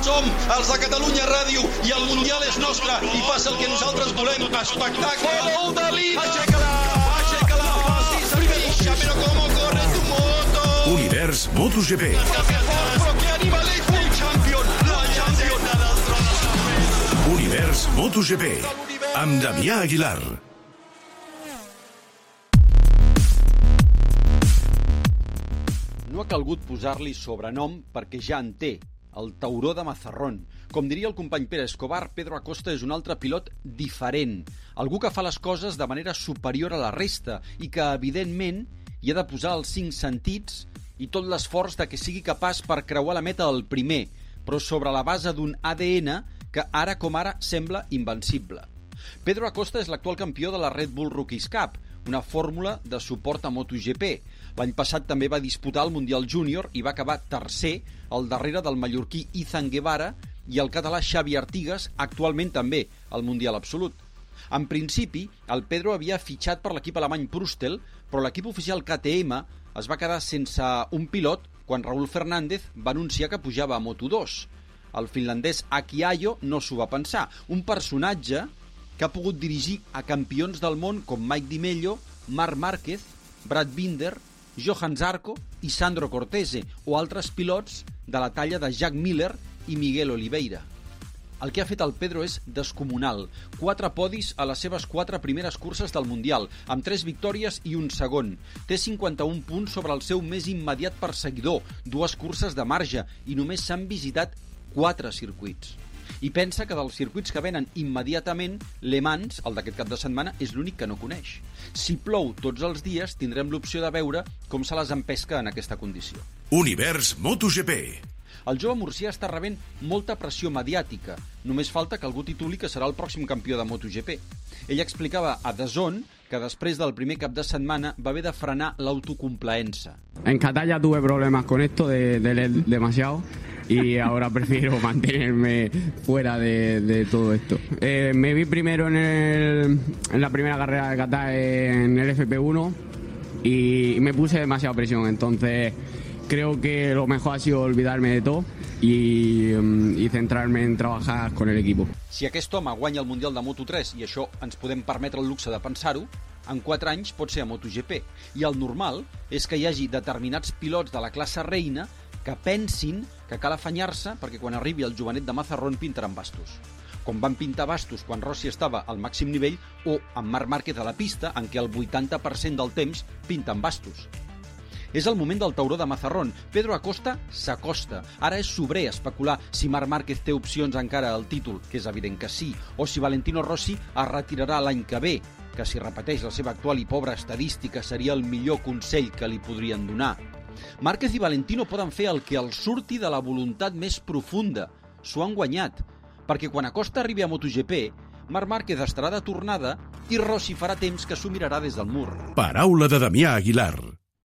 Som els de Catalunya Ràdio i el Mundial és nostre i passa el que nosaltres volem. Espectacle! Gol de Lina! Aixeca-la! Aixeca-la! Brilxa, però com corre tu moto! Univers MotoGP. Però que el champion! La champion! Univers MotoGP. Amb Damià Aguilar. No ha calgut posar-li sobrenom perquè ja en té, el tauró de Mazarrón. Com diria el company Pere Escobar, Pedro Acosta és un altre pilot diferent, algú que fa les coses de manera superior a la resta i que, evidentment, hi ha de posar els cinc sentits i tot l'esforç de que sigui capaç per creuar la meta el primer, però sobre la base d'un ADN que ara com ara sembla invencible. Pedro Acosta és l'actual campió de la Red Bull Rookies Cup, una fórmula de suport a MotoGP. L'any passat també va disputar el Mundial Júnior i va acabar tercer al darrere del mallorquí Izan Guevara i el català Xavi Artigas, actualment també al Mundial Absolut. En principi, el Pedro havia fitxat per l'equip alemany Prustel, però l'equip oficial KTM es va quedar sense un pilot quan Raúl Fernández va anunciar que pujava a Moto2. El finlandès Aki Ayo no s'ho va pensar. Un personatge que ha pogut dirigir a campions del món com Mike Di Mello, Marc Márquez, Brad Binder, Johan Zarco i Sandro Cortese, o altres pilots de la talla de Jack Miller i Miguel Oliveira. El que ha fet el Pedro és descomunal. Quatre podis a les seves quatre primeres curses del Mundial, amb tres victòries i un segon. Té 51 punts sobre el seu més immediat perseguidor, dues curses de marge, i només s'han visitat quatre circuits. I pensa que dels circuits que venen immediatament, Le Mans, el d'aquest cap de setmana, és l'únic que no coneix. Si plou tots els dies, tindrem l'opció de veure com se les empesca en aquesta condició. Univers MotoGP. El jove murcià està rebent molta pressió mediàtica. Només falta que algú tituli que serà el pròxim campió de MotoGP. Ell explicava a The Zone que després del primer cap de setmana va haver de frenar l'autocomplaença. En Qatar ya tuve problemas con esto de, de leer demasiado y ahora prefiero mantenerme fuera de, de todo esto. Eh, me vi primero en, el- en la primera carrera de Qatar en el FP1 y me puse demasiada presión, entonces creo que lo mejor ha sido olvidarme de todo y, mm, y centrarme en trabajar con el equipo. Si aquest home guanya el Mundial de Moto3, i això ens podem permetre el luxe de pensar-ho, en 4 anys pot ser a MotoGP. I el normal és que hi hagi determinats pilots de la classe reina que pensin que cal afanyar-se perquè quan arribi el jovenet de Mazarrón pintaran bastos. Com van pintar bastos quan Rossi estava al màxim nivell o amb Marc Márquez a la pista, en què el 80% del temps pinten bastos. És el moment del tauró de Mazarrón. Pedro Acosta s'acosta. Ara és sobrer especular si Marc Márquez té opcions encara al títol, que és evident que sí, o si Valentino Rossi es retirarà l'any que ve, que si repeteix la seva actual i pobra estadística seria el millor consell que li podrien donar. Márquez i Valentino poden fer el que els surti de la voluntat més profunda. S'ho han guanyat, perquè quan Acosta arribi a MotoGP, Marc Márquez estarà de tornada i Rossi farà temps que s'ho mirarà des del mur. Paraula de Damià Aguilar.